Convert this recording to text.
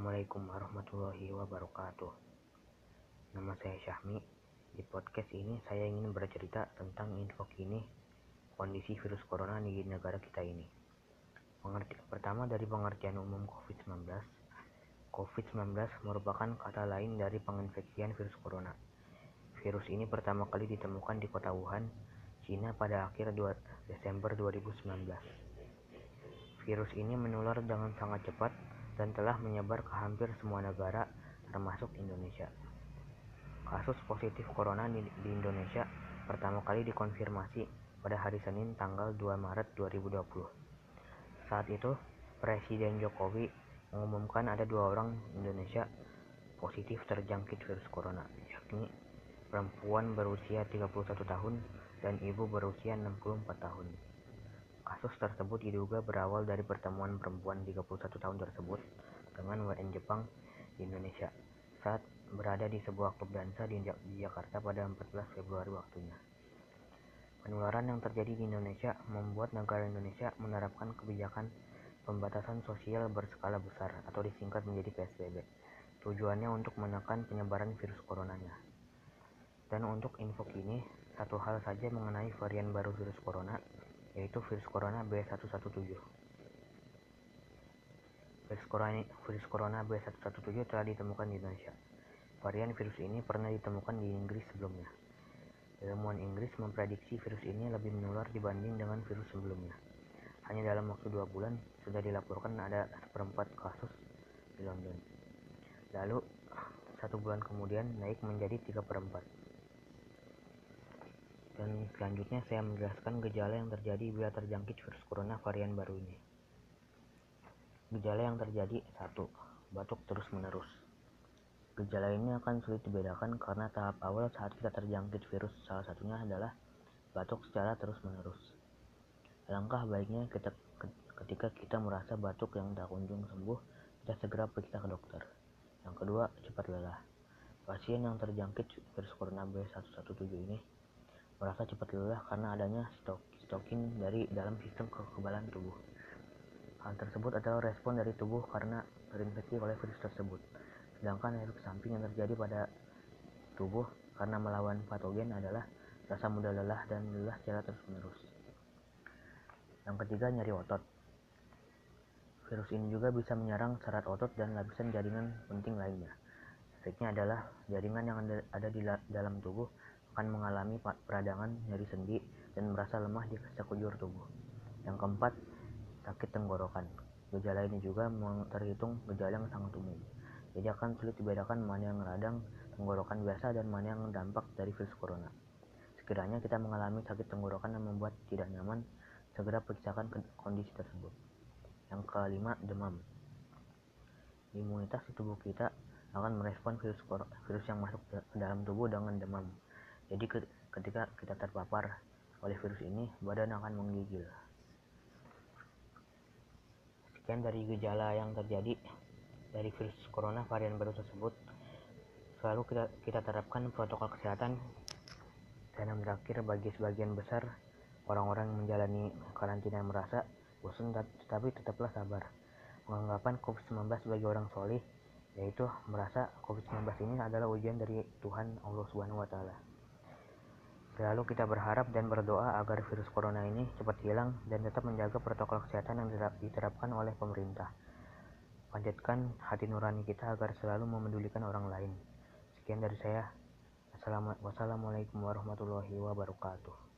Assalamualaikum warahmatullahi wabarakatuh. Nama saya Syahmi. Di podcast ini saya ingin bercerita tentang info kini kondisi virus corona di negara kita ini. Pengerti pertama dari pengertian umum COVID-19. COVID-19 merupakan kata lain dari penginfeksian virus corona. Virus ini pertama kali ditemukan di kota Wuhan, Cina pada akhir 2 Desember 2019. Virus ini menular dengan sangat cepat dan telah menyebar ke hampir semua negara termasuk Indonesia. Kasus positif corona di, Indonesia pertama kali dikonfirmasi pada hari Senin tanggal 2 Maret 2020. Saat itu, Presiden Jokowi mengumumkan ada dua orang Indonesia positif terjangkit virus corona, yakni perempuan berusia 31 tahun dan ibu berusia 64 tahun. Kasus tersebut diduga berawal dari pertemuan perempuan 31 tahun tersebut dengan WN Jepang di Indonesia saat berada di sebuah klub dansa di, Jakarta pada 14 Februari waktunya. Penularan yang terjadi di Indonesia membuat negara Indonesia menerapkan kebijakan pembatasan sosial berskala besar atau disingkat menjadi PSBB. Tujuannya untuk menekan penyebaran virus coronanya. Dan untuk info kini, satu hal saja mengenai varian baru virus corona, yaitu virus corona B117. Virus corona, virus corona B117 telah ditemukan di Indonesia. Varian virus ini pernah ditemukan di Inggris sebelumnya. Ilmuwan Inggris memprediksi virus ini lebih menular dibanding dengan virus sebelumnya. Hanya dalam waktu dua bulan sudah dilaporkan ada seperempat kasus di London. Lalu satu bulan kemudian naik menjadi tiga perempat. Dan selanjutnya saya menjelaskan gejala yang terjadi bila terjangkit virus corona varian baru ini. Gejala yang terjadi satu, batuk terus-menerus. Gejala ini akan sulit dibedakan karena tahap awal saat kita terjangkit virus salah satunya adalah batuk secara terus-menerus. Langkah baiknya kita, ketika kita merasa batuk yang tak kunjung sembuh, kita segera periksa ke dokter. Yang kedua, cepat lelah. Pasien yang terjangkit virus corona B117 ini merasa cepat lelah karena adanya stok, stoking dari dalam sistem kekebalan tubuh. Hal tersebut adalah respon dari tubuh karena terinfeksi oleh virus tersebut. Sedangkan efek samping yang terjadi pada tubuh karena melawan patogen adalah rasa mudah lelah dan lelah secara terus-menerus. Yang ketiga, nyeri otot. Virus ini juga bisa menyerang serat otot dan lapisan jaringan penting lainnya. Efeknya adalah jaringan yang ada di dalam tubuh akan mengalami peradangan, nyeri sendi, dan merasa lemah di sekujur tubuh. Yang keempat, sakit tenggorokan. Gejala ini juga terhitung gejala yang sangat umum. Jadi akan sulit dibedakan mana yang radang tenggorokan biasa dan mana yang dampak dari virus corona. Sekiranya kita mengalami sakit tenggorokan yang membuat tidak nyaman, segera periksakan kondisi tersebut. Yang kelima, demam. Imunitas di tubuh kita akan merespon virus virus yang masuk ke dalam tubuh dengan demam. Jadi ketika kita terpapar oleh virus ini, badan akan menggigil. Sekian dari gejala yang terjadi dari virus corona varian baru tersebut. Selalu kita, kita terapkan protokol kesehatan dan yang terakhir bagi sebagian besar orang-orang yang menjalani karantina yang merasa bosan tetapi tetaplah sabar. Penganggapan COVID-19 sebagai orang solih yaitu merasa COVID-19 ini adalah ujian dari Tuhan Allah Subhanahu wa taala. Lalu kita berharap dan berdoa agar virus corona ini cepat hilang dan tetap menjaga protokol kesehatan yang diterapkan oleh pemerintah. Panjatkan hati nurani kita agar selalu memedulikan orang lain. Sekian dari saya. Wassalamualaikum warahmatullahi wabarakatuh.